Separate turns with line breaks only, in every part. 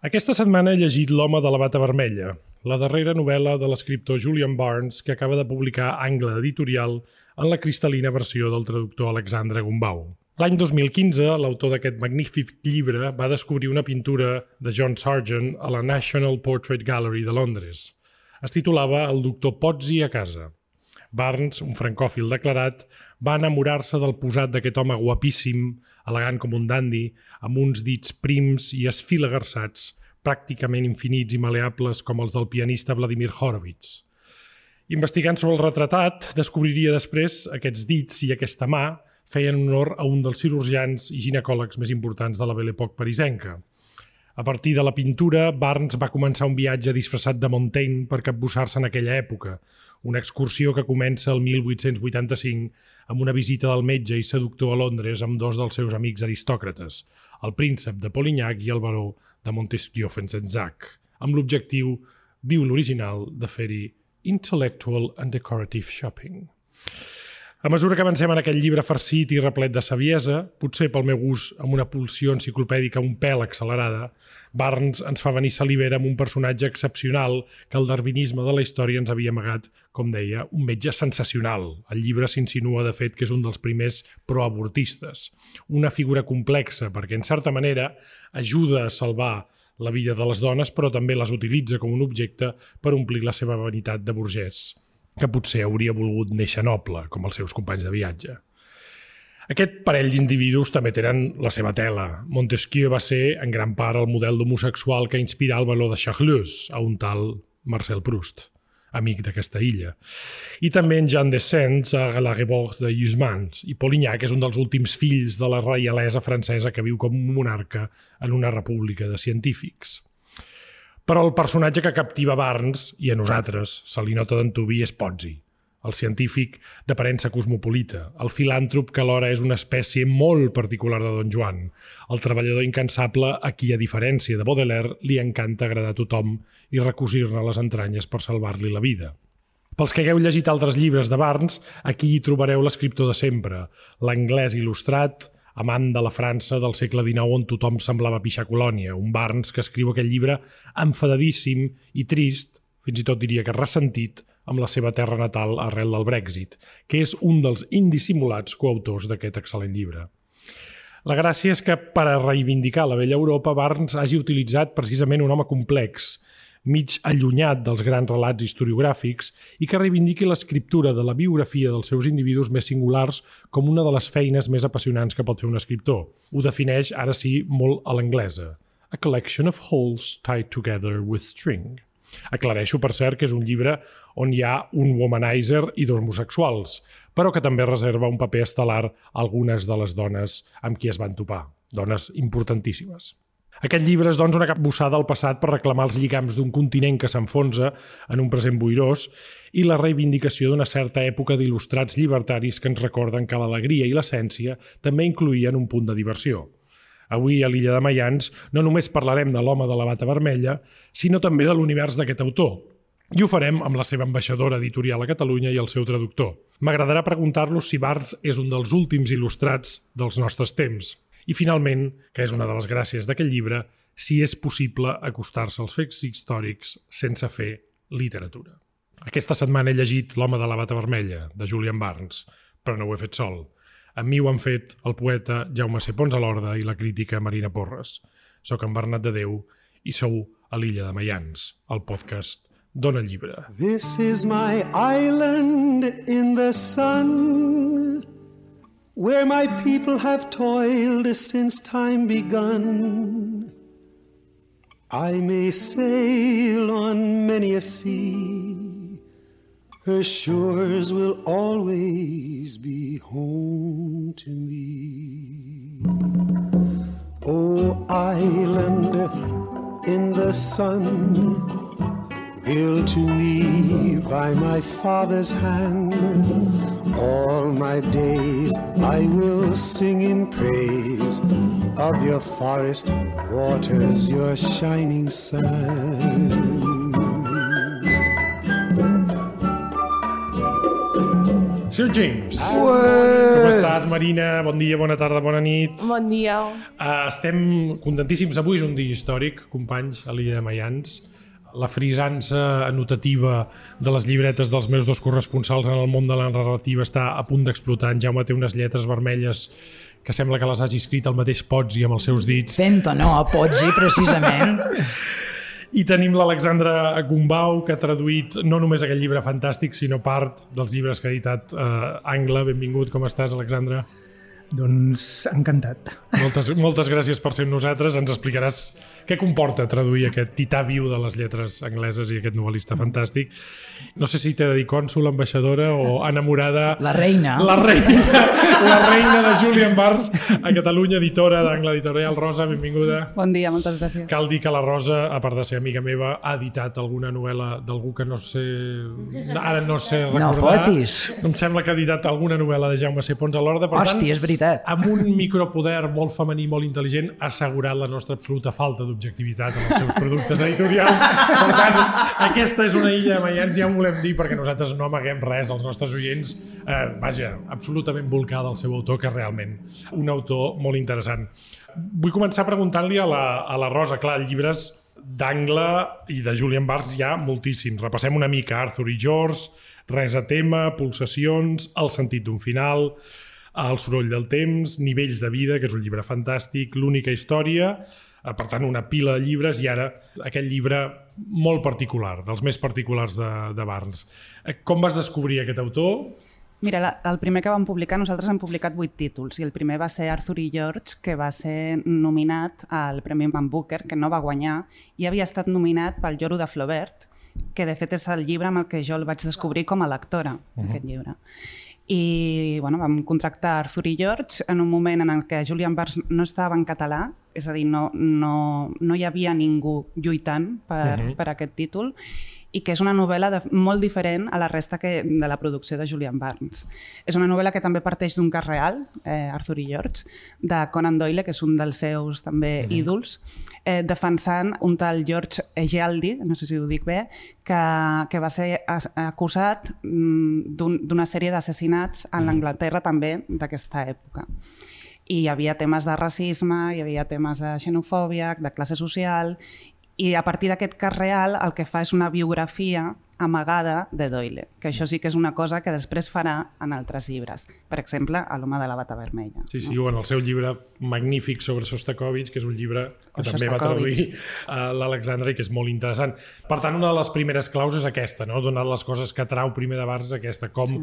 Aquesta setmana he llegit L'home de la bata vermella, la darrera novel·la de l'escriptor Julian Barnes que acaba de publicar Angle Editorial en la cristal·lina versió del traductor Alexandre Gumbau. L'any 2015, l'autor d'aquest magnífic llibre va descobrir una pintura de John Sargent a la National Portrait Gallery de Londres. Es titulava El doctor Pozzi a casa. Barnes, un francòfil declarat, va enamorar-se del posat d'aquest home guapíssim, elegant com un dandi, amb uns dits prims i esfilagarçats, pràcticament infinits i maleables com els del pianista Vladimir Horowitz. Investigant sobre el retratat, descobriria després aquests dits i aquesta mà feien honor a un dels cirurgians i ginecòlegs més importants de la Belle Époque parisenca. A partir de la pintura, Barnes va començar un viatge disfressat de Montaigne per capbussar-se en aquella època, una excursió que comença el 1885 amb una visita del metge i seductor a Londres amb dos dels seus amics aristòcrates, el príncep de Polignac i el baró de Montesquieu-Fenzenzac, amb l'objectiu, diu l'original, de fer-hi intellectual and decorative shopping. A mesura que avancem en aquest llibre farcit i replet de saviesa, potser pel meu gust amb una pulsió enciclopèdica un pèl accelerada, Barnes ens fa venir salivera amb un personatge excepcional que el darwinisme de la història ens havia amagat, com deia, un metge sensacional. El llibre s'insinua, de fet, que és un dels primers proabortistes. Una figura complexa, perquè, en certa manera, ajuda a salvar la vida de les dones, però també les utilitza com un objecte per omplir la seva vanitat de burgès que potser hauria volgut néixer noble, com els seus companys de viatge. Aquest parell d'individus també tenen la seva tela. Montesquieu va ser, en gran part, el model d'homosexual que inspirà el valor de Charleuse, a un tal Marcel Proust, amic d'aquesta illa. I també en Jean de Sens a la Revolte de Huysmans. I Polignac és un dels últims fills de la reialesa francesa que viu com un monarca en una república de científics. Però el personatge que captiva Barnes, i a nosaltres, se li nota d'entubí, és Pozzi, el científic d'aparença cosmopolita, el filàntrop que alhora és una espècie molt particular de Don Joan, el treballador incansable a qui, a diferència de Baudelaire, li encanta agradar a tothom i recosir-ne les entranyes per salvar-li la vida. Pels que hagueu llegit altres llibres de Barnes, aquí hi trobareu l'escriptor de sempre, l'anglès il·lustrat, amant de la França del segle XIX on tothom semblava pixar colònia, un Barnes que escriu aquest llibre enfadadíssim i trist, fins i tot diria que ressentit, amb la seva terra natal arrel del Brexit, que és un dels indissimulats coautors d'aquest excel·lent llibre. La gràcia és que, per a reivindicar la vella Europa, Barnes hagi utilitzat precisament un home complex, mig allunyat dels grans relats historiogràfics i que reivindiqui l'escriptura de la biografia dels seus individus més singulars com una de les feines més apassionants que pot fer un escriptor. Ho defineix, ara sí, molt a l'anglesa. A collection of wholes tied together with string. Aclareixo, per cert, que és un llibre on hi ha un womanizer i dos homosexuals, però que també reserva un paper estel·lar a algunes de les dones amb qui es van topar, dones importantíssimes. Aquest llibre és, doncs, una capbussada al passat per reclamar els lligams d'un continent que s'enfonsa en un present boirós i la reivindicació d'una certa època d'il·lustrats llibertaris que ens recorden que l'alegria i l'essència també incluïen un punt de diversió. Avui, a l'illa de Mayans, no només parlarem de l'home de la bata vermella, sinó també de l'univers d'aquest autor, i ho farem amb la seva ambaixadora editorial a Catalunya i el seu traductor. M'agradarà preguntar-los si Barts és un dels últims il·lustrats dels nostres temps. I finalment, que és una de les gràcies d'aquest llibre, si és possible acostar-se als fets històrics sense fer literatura. Aquesta setmana he llegit L'home de la bata vermella, de Julian Barnes, però no ho he fet sol. Amb mi ho han fet el poeta Jaume C. Pons a l'Horda i la crítica Marina Porres. Soc en Bernat de Déu i sou a l'illa de Mayans, el podcast Dona Llibre.
This is my island in the sun where my people have toiled since time begun. I may sail on many a sea, her shores will always be home to me. Oh, island in the sun, Ill to me by my father's hand. All my days I will sing in praise of your forest waters, your shining sun.
Sir James.
Ué!
Com estàs, Marina? Bon dia, bona tarda, bona nit.
Bon dia.
Uh, estem contentíssims. Avui és un dia històric, companys, a l'illa de Mayans. La frisança anotativa de les llibretes dels meus dos corresponsals en el món de la narrativa està a punt d'explotar. En Jaume té unes lletres vermelles que sembla que les hagi escrit el mateix Pozzi amb els seus dits.
Fent o no a Pozzi, precisament.
I tenim l'Alexandra Gumbau, que ha traduït no només aquest llibre fantàstic, sinó part dels llibres que ha editat eh, Angle. Benvingut, com estàs, Alexandra?
Doncs encantat.
Moltes, moltes gràcies per ser amb nosaltres. Ens explicaràs què comporta traduir aquest tità viu de les lletres angleses i aquest novel·lista fantàstic. No sé si t'he de dir cònsul, ambaixadora o enamorada...
La reina.
La reina, la reina de Julian Bars a Catalunya, editora d'Angle Editorial. Rosa, benvinguda.
Bon dia, moltes gràcies.
Cal dir que la Rosa, a part de ser amiga meva, ha editat alguna novel·la d'algú que no sé... Ara no sé
No
recordar.
fotis.
Em sembla que ha editat alguna novel·la de Jaume C. Pons a l'Horda. Per tant,
Hòstia, és veritat.
Amb un micropoder molt femení, molt intel·ligent, ha assegurat la nostra absoluta falta d'objectivitat en els seus productes editorials. Per tant, aquesta és una illa de Mayans, ja ho volem dir, perquè nosaltres no amaguem res als nostres oients. Eh, vaja, absolutament volcada al seu autor, que és realment un autor molt interessant. Vull començar preguntant-li a, la, a la Rosa, clar, llibres d'Angle i de Julian Bars hi ha moltíssims. Repassem una mica Arthur i George, Res a tema, Pulsacions, El sentit d'un final, El soroll del temps, Nivells de vida, que és un llibre fantàstic, L'única història, eh, per tant, una pila de llibres i ara aquest llibre molt particular, dels més particulars de, de Barnes. Eh, Com vas descobrir aquest autor?
Mira, la, el primer que vam publicar, nosaltres hem publicat vuit títols i el primer va ser Arthur i George, que va ser nominat al Premi Man Booker, que no va guanyar, i havia estat nominat pel Lloro de Flaubert, que de fet és el llibre amb el que jo el vaig descobrir com a lectora, uh -huh. aquest llibre. I bueno, vam contractar Arthur i George en un moment en el què Julian Bars no estava en català, és a dir, no, no, no hi havia ningú lluitant per, uh -huh. per aquest títol, i que és una novel·la de, molt diferent a la resta que, de la producció de Julian Barnes. És una novel·la que també parteix d'un cas real, eh, Arthur i George, de Conan Doyle, que és un dels seus també uh -huh. ídols, eh, defensant un tal George Egialdi, no sé si ho dic bé, que, que va ser acusat mm, d'un- d'una sèrie d'assassinats en l'Anglaterra també d'aquesta època i hi havia temes de racisme, hi havia temes de xenofòbia, de classe social, i a partir d'aquest cas real el que fa és una biografia amagada de Doyle, que això sí que és una cosa que després farà en altres llibres. Per exemple, a l'home de la bata vermella.
Sí, sí, o en el seu llibre magnífic sobre Sostakovich, que és un llibre que
O
també va traduir l'Alexandra i que és molt interessant. Per tant, una de les primeres claus és aquesta, no? Donar les coses que trau primer de Barnes aquesta, com sí.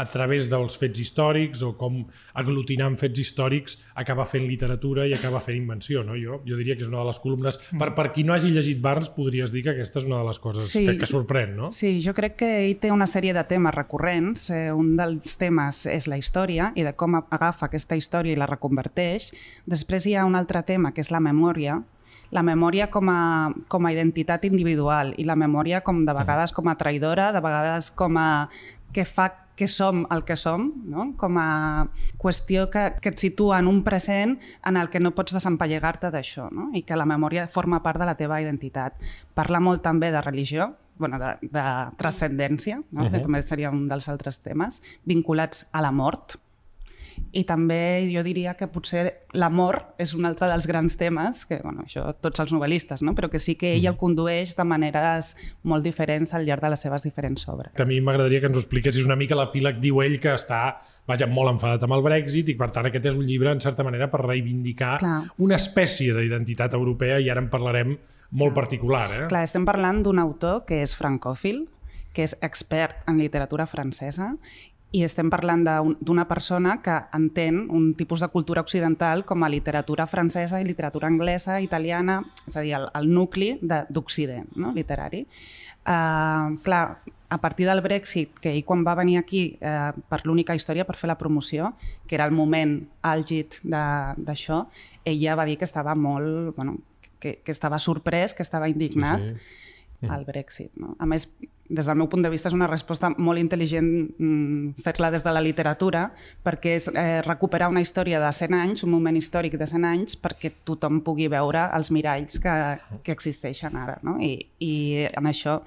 A través dels fets històrics o com aglutinant fets històrics acaba fent literatura i acaba fent invenció, no? Jo, jo diria que és una de les columnes... Per, per qui no hagi llegit Barnes, podries dir que aquesta és una de les coses
Sí.
que, que sorprèn, no?
Sí, jo crec que ell té una sèrie de temes recurrents. Eh, un dels temes és la història i de com agafa aquesta història i la reconverteix. Després hi ha un altre tema, que és la memòria, la memòria com a, com a identitat individual i la memòria com de vegades com a traïdora, de vegades com a que fa que som el que som, no? com a qüestió que, que et situa en un present en el que no pots desempallegar-te d'això no? i que la memòria forma part de la teva identitat. Parla molt també de religió, bueno, de, de transcendència, no? uh -huh. que també seria un dels altres temes, vinculats a la mort, i també jo diria que potser l'amor és un altre dels grans temes, que bueno, això tots els novel·listes, no? però que sí que ell el condueix de maneres molt diferents al llarg de les seves diferents obres.
A mi m'agradaria que ens ho expliquessis una mica. L'epíleg diu ell que està vaja, molt enfadat amb el Brexit i per tant aquest és un llibre, en certa manera, per reivindicar
Clar.
una espècie d'identitat europea i ara en parlarem molt particular. Eh?
Clar, estem parlant d'un autor que és francòfil, que és expert en literatura francesa i estem parlant d'un- d'una persona que entén un tipus de cultura occidental com a literatura francesa i literatura anglesa, italiana, és a dir, el, el nucli de- d'Occident no? literari. Uh, clar, a partir del Brexit, que ell quan va venir aquí eh, per l'única història, per fer la promoció, que era el moment àlgid d'això, ell ja va dir que estava molt... Bueno, que, que estava sorprès, que estava indignat,
Sí,
al Brexit. No? A més, des del meu punt de vista, és una resposta molt intel·ligent mm, fer-la des de la literatura, perquè és eh, recuperar una història de 100 anys, un moment històric de 100 anys, perquè tothom pugui veure els miralls que, que existeixen ara. No? I, I en això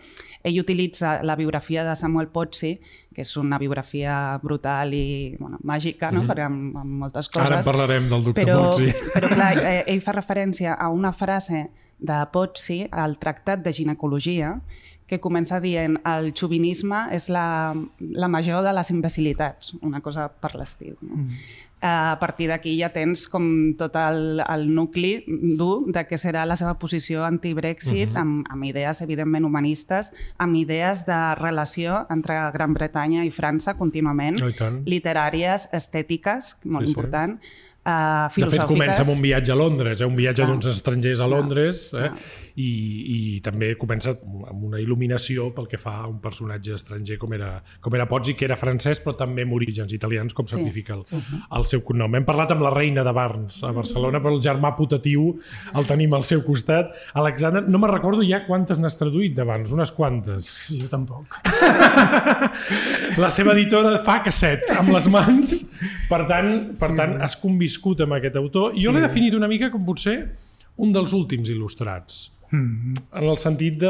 ell utilitza la biografia de Samuel Pozzi, que és una biografia brutal i bueno, màgica, no? mm -hmm. perquè amb, amb moltes coses.
Ara en parlarem del doctor
però,
Pozzi.
Però clar, eh, ell fa referència a una frase de Pozzi al Tractat de Ginecologia, que comença dient el xovinisme és la, la major de les imbecilitats, una cosa per l'estil. No? Mm. A partir d'aquí ja tens com tot el, el nucli dur de què serà la seva posició anti-Brexit, mm -hmm. amb, amb idees evidentment humanistes, amb idees de relació entre Gran Bretanya i França contínuament,
Oh, i
literàries, estètiques, molt
Sí, sí.
Uh,
De fet, comença amb un viatge a Londres, eh? un viatge
Clar.
d'uns estrangers a Londres, eh?
clar.
I, i també comença amb una il·luminació pel que fa a un personatge estranger com era, com era Pozzi, que era francès, però també amb orígens italians, com
Sí,
certifica el,
sí, sí.
el seu cognom. Hem parlat amb la reina de Barnes a Barcelona, però el germà putatiu el tenim al seu costat. Alexandre, no me recordo ja quantes n'has traduït de Barnes, unes quantes.
Jo tampoc.
La seva editora fa que set amb les mans, per tant, per
Sí,
tant
sí.
has conviscut amb aquest autor. I jo
Sí.
l'he definit una mica com potser un dels últims il·lustrats,
Mm.
en el sentit de,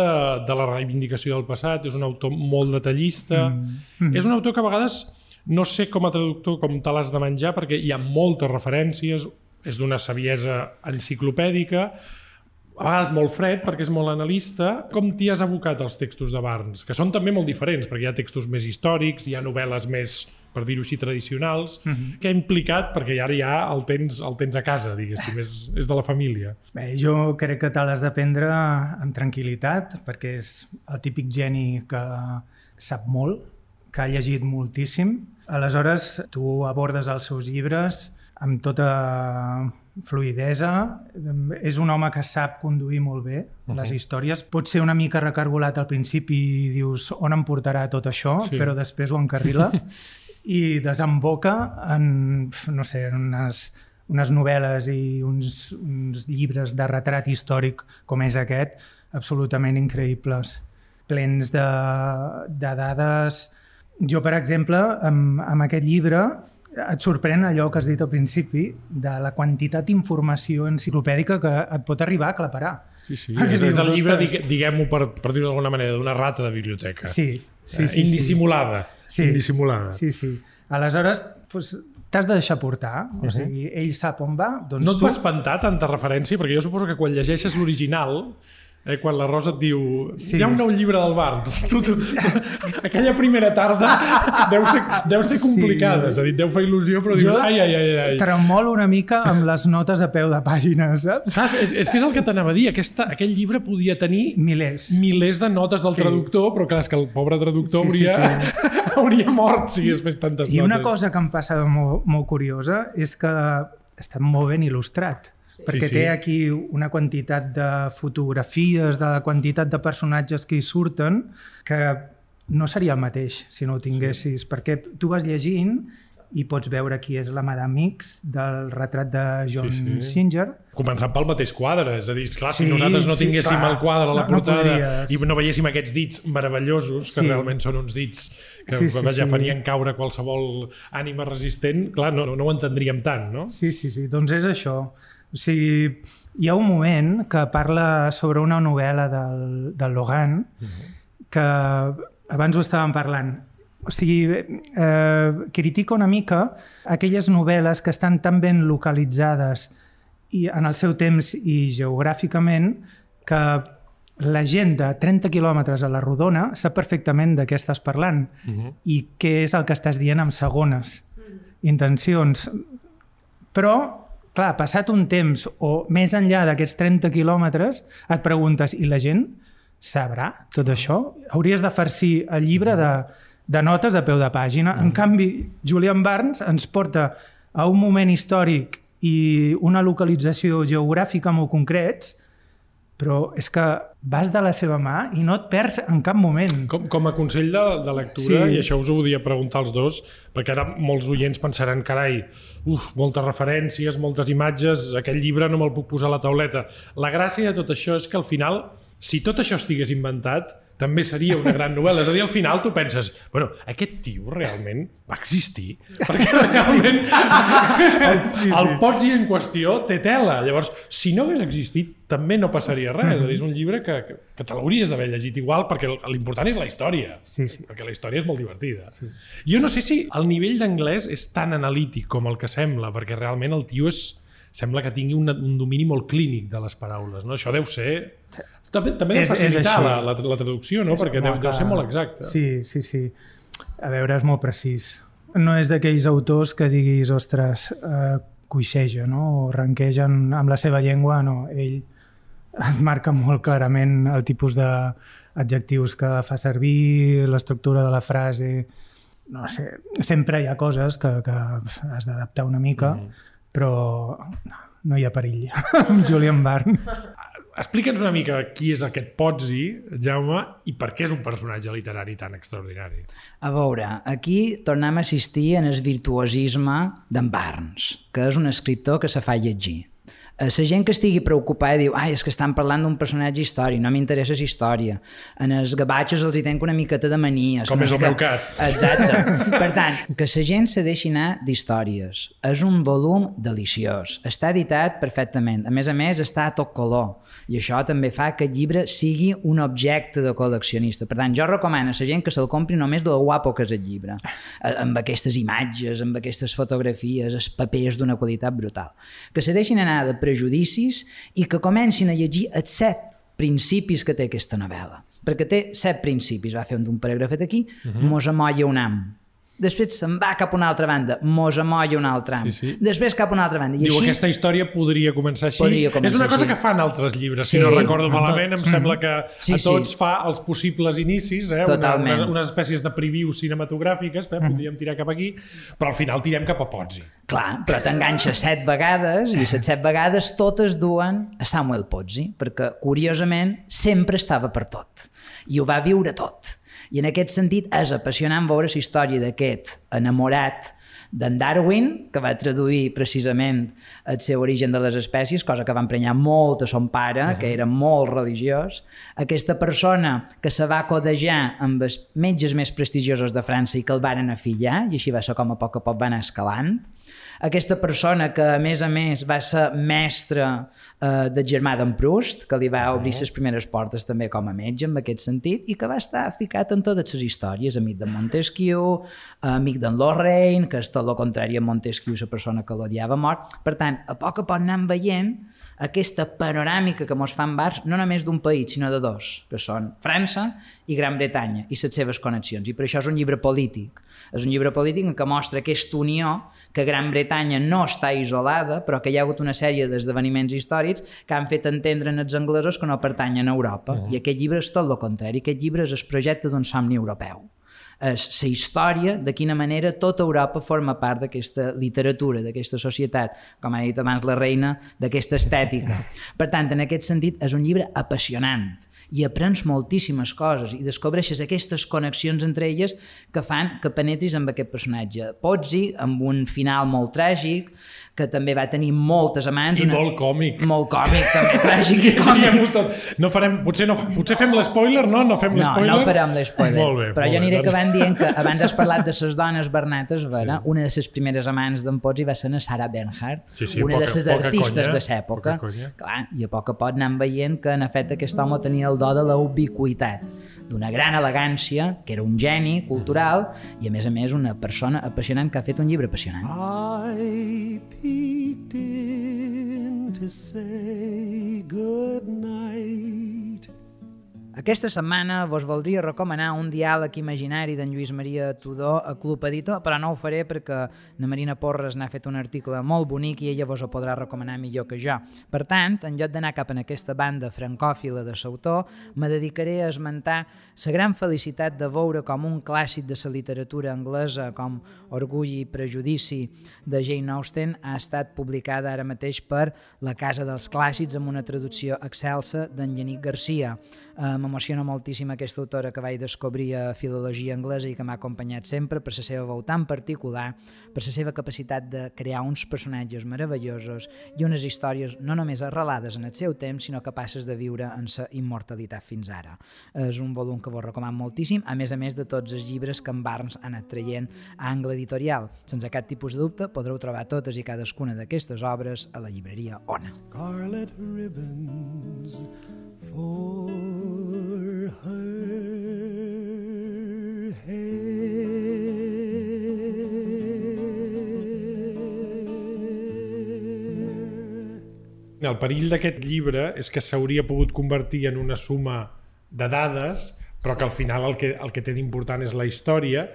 de la reivindicació del passat. És un autor molt detallista.
Mm.
És un autor que a vegades no sé com a traductor com te l'has de menjar perquè hi ha moltes referències, és d'una saviesa enciclopèdica, a vegades molt fred perquè és molt analista. Com t'hi has abocat als textos de Barnes? Que són també molt diferents, perquè hi ha textos més històrics, hi ha novel·les més, per dir-ho així, tradicionals. Què ha implicat? Perquè ara ja el tens, el tens a casa, diguéssim, és, és de la família.
Bé, jo crec que te l'has de prendre amb tranquil·litat, perquè és el típic geni que sap molt, que ha llegit moltíssim. Aleshores, tu abordes els seus llibres amb tota fluidesa. És un home que sap conduir molt bé les històries. Pot ser una mica recargolat al principi i dius on em portarà tot això,
Sí.
però després ho encarrila i desemboca en, no sé, en unes, unes novel·les i uns, uns llibres de retrat històric com és aquest, absolutament increïbles, plens de, de dades. Jo, per exemple, amb, amb aquest llibre et sorprèn allò que has dit al principi de la quantitat d'informació enciclopèdica que et pot arribar a claparar.
Sí, sí.
Perquè
És, és el llibre, digue- diguem-ho per, per dir-ho d'alguna manera, d'una rata de biblioteca.
Sí, sí, sí.
Indissimulada.
Sí.
Indissimulada.
Sí, sí. Aleshores, doncs, t'has de deixar portar. O sigui, ell sap on va, doncs
No et
tu...
va espantar tanta referència? Perquè jo suposo que quan llegeixes l'original, eh, quan la Rosa et diu
Sí.
hi ha un nou llibre del Barnes, tu, tu, aquella primera tarda deu ser, deu ser complicada,
Sí.
és a dir, deu fer il·lusió, però dius,
Jo
ai, ai, ai, ai.
Tremolo una mica amb les notes a peu de pàgina, saps?
Saps? És, és que és el que t'anava a dir, Aquesta, aquell llibre podia tenir
Milers.
milers de notes del
Sí.
traductor, però clar, és que el pobre traductor
Sí, sí,
hauria, hauria mort si hagués fet tantes
I
notes.
una cosa que em passa molt, molt curiosa és que està molt ben il·lustrat. Perquè
sí.
té aquí una quantitat de fotografies, de la quantitat de personatges que hi surten, que no seria el mateix si no ho tinguessis, perquè tu vas llegint i pots veure qui és la Madame X del retrat de John
Sí, sí.
Singer.
Començant pel mateix quadre, és a dir, clar, si
Sí,
nosaltres no
sí,
tinguéssim
clar.
el quadre a la
No- no
portada
podries.
i no veiéssim aquests dits meravellosos, que
Sí.
realment són uns dits que
Sí, sí,
ja
sí.
farien caure qualsevol ànima resistent, clar, no, no, no ho entendríem tant, no?
Sí, sí, sí, doncs és això. O sigui, hi ha un moment que parla sobre una novel·la del, del Logan que abans ho estàvem parlant. O sigui, eh, critica una mica aquelles novel·les que estan tan ben localitzades i en el seu temps i geogràficament que la gent de 30 quilòmetres a la rodona sap perfectament de què estàs parlant
Uh -huh.
i què és el que estàs dient amb segones intencions. Però, clar, passat un temps o més enllà d'aquests 30 quilòmetres, et preguntes, i la gent sabrà tot això? Hauries de farcir el llibre de, de notes a peu de pàgina. En canvi, Julian Barnes ens porta a un moment històric i una localització geogràfica molt concrets, però és que vas de la seva mà i no et perds en cap moment.
Com, com a consell de, de lectura,
Sí.
i això us ho volia preguntar als dos, perquè ara molts oients pensaran, carai, uf, moltes referències, moltes imatges, aquell llibre no me'l puc posar a la tauleta. La gràcia de tot això és que al final si tot això estigués inventat, també seria una gran novel·la. És a dir, al final tu penses, bueno, aquest tio realment va existir? Perquè realment el,
Sí, sí.
el Poggi en qüestió té tela. Llavors, si no hagués existit, també no passaria res. És a dir, és un llibre que, que, que te l'hauries d'haver llegit igual, perquè l'important és la història.
Sí, sí.
Perquè la història és molt divertida. Sí. Jo no sé si el nivell d'anglès és tan analític com el que sembla, perquè realment el tio és, sembla que tingui un, un domini molt clínic de les paraules. No? Això deu ser... També, també
És- és
facilitar
així.
la, la, la traducció, no? perquè deu, deu ser molt exacte.
Sí, sí, sí. A veure, és molt precís. No és d'aquells autors que diguis, ostres, eh, coixeja, no? o ranquegen amb la seva llengua, no. Ell es marca molt clarament el tipus d'adjectius que fa servir, l'estructura de la frase... No sé, sempre hi ha coses que, que has d'adaptar una mica, mm. però no, no hi ha perill amb Julian Barnes.
Explica'ns una mica qui és aquest Pozzi, Jaume, i per què és un personatge literari tan extraordinari.
A veure, aquí tornem a assistir en el virtuosisme d'en Barnes, que és un escriptor que se fa llegir. Eh, La gent que estigui preocupada diu ai, és que estan parlant d'un personatge històric, no m'interessa la història. En els gabatxos els hi tenc una miqueta de mania.
Com
no
és el
què.
meu cas.
Exacte. Per tant, que la gent se deixi anar d'històries. És un volum deliciós. Està editat perfectament. A més a més, està a tot color. I això també fa que el llibre sigui un objecte de col·leccionista. Per tant, jo recomano a la gent que se'l compri només de lo guapo que és el llibre. Eh, Amb aquestes imatges, amb aquestes fotografies, els papers d'una qualitat brutal. Que se deixin anar de prejudicis i que comencin a llegir els set principis que té aquesta novel·la. Perquè té set principis. Va fer un paràgrafet aquí, uh -huh. mos amolla un am. Després se'n va cap a una altra banda, mos amolla un altre am.
Sí, sí.
Després cap a una altra banda. I
Diu,
així,
aquesta història podria començar així.
Podria començar
és una cosa
així.
que fan altres llibres, si
Sí,
no recordo
en
malament,
tot.
em sembla que
Sí,
a
sí.
tots fa els possibles inicis, eh? Una, unes, unes espècies de previews cinematogràfiques, eh? podríem tirar cap aquí, però al final tirem cap a Pozzi.
Clar, però t'enganxa set vegades i les set vegades totes duen a Samuel Pozzi, perquè, curiosament, sempre estava per tot. I ho va viure tot. I en aquest sentit és apassionant veure la història d'aquest enamorat d'en Darwin, que va traduir precisament el seu origen de les espècies, cosa que va emprenyar molt a son pare, uh -huh. que era molt religiós. Aquesta persona que se va codejar amb els metges més prestigiosos de França i que el varen afillar, i així va ser com a poc a poc va anar escalant. Aquesta persona que, a més a més, va ser mestre eh, de germà d'en Proust, que li va obrir les primeres portes també com a metge, en aquest sentit, i que va estar ficat en totes les històries, amic de Montesquieu, amic d'en Lorraine, que és tot el contrari a Montesquieu, la persona que l'odiava mort. Per tant, a poc a poc anem veient aquesta panoràmica que mos fan bars, no només d'un país, sinó de dos, que són França i Gran Bretanya, i les seves connexions. I per això és un llibre polític. És un llibre polític en què mostra aquesta unió que Gran Bretanya no està isolada, però que hi ha hagut una sèrie d'esdeveniments històrics que han fet entendre als anglesos que no pertanyen a Europa. -huh. I aquest llibre és tot el contrari. Aquest llibre és el projecte d'un somni europeu és la història de quina manera tota Europa forma part d'aquesta literatura, d'aquesta societat, com ha dit abans la reina, d'aquesta estètica. Per tant, en aquest sentit, és un llibre apassionant i aprens moltíssimes coses i descobreixes aquestes connexions entre elles que fan que penetris amb aquest personatge. Pozzi, amb un final molt tràgic, que també va tenir moltes amants.
I molt còmic.
Molt còmic, també tràgic i còmic.
No farem, potser, no, potser fem l'espoiler, no? No fem
No,
l'espoiler?
no farem l'espoiler.
Molt bé.
Però
molt
jo
bé,
aniré
doncs.
acabant dient que abans has parlat de les dones bernates, vera? Sí. una de les primeres amants d'en Pozzi va ser na Sarah Bernhardt,
Sí, sí,
una
poca-
de
poca
artistes
conya,
de l'època. Clar, I a poc a poc anem veient que en efecte aquest home tenia el do de la ubiquitat, d'una gran elegància, que era un geni cultural i a més a més una persona apassionant que ha fet un llibre apassionant.
I peeked in to say good night.
Aquesta setmana vos voldria recomanar un diàleg imaginari d'en Lluís Maria Tudor a Club Editor, però no ho faré perquè na Marina Porres n'ha fet un article molt bonic i ella vos ho podrà recomanar millor que jo. Per tant, en lloc d'anar cap en aquesta banda francòfila de l'autor, me dedicaré a esmentar la gran felicitat de veure com un clàssic de la literatura anglesa com Orgull i Prejudici de Jane Austen ha estat publicada ara mateix per La Casa dels Clàssics amb una traducció excelsa d'en Yannick Garcia. M'emociona moltíssim aquesta autora que vaig descobrir a filologia anglesa i que m'ha acompanyat sempre per la seva veu tan particular, per la seva capacitat de crear uns personatges meravellosos i unes històries no només arrelades en el seu temps, sinó capaces de viure en sa immortalitat fins ara. És un volum que vos recomano moltíssim, a més a més de tots els llibres que en Barnes ha anat traient a Angle Editorial. Sense cap tipus de dubte, podreu trobar totes i cadascuna d'aquestes obres a la llibreria Ona.
scarlet ribbons for.
El perill d'aquest llibre és que s'hauria pogut convertir en una suma de dades, però que al final el que, el que té d'important és la història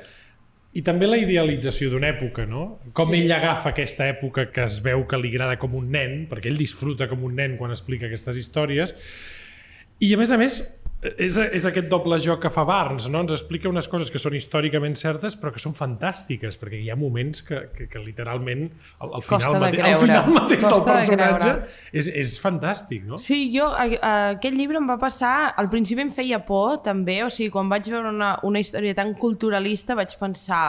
i també la idealització d'una època, no? Com sí. ell agafa aquesta època que es veu que li agrada com un nen, perquè ell disfruta com un nen quan explica aquestes històries, i a més a més és, és aquest doble joc que fa Barnes, no? Ens explica unes coses que són històricament certes però que són fantàstiques, perquè hi ha moments que, que, que literalment al, al final,
de
mate, al final mateix del
Costa de
personatge
creure.
és, és fantàstic, no?
Sí, jo, a, a, aquest llibre em va passar, al principi em feia por també, o sigui, quan vaig veure una, una història tan culturalista vaig pensar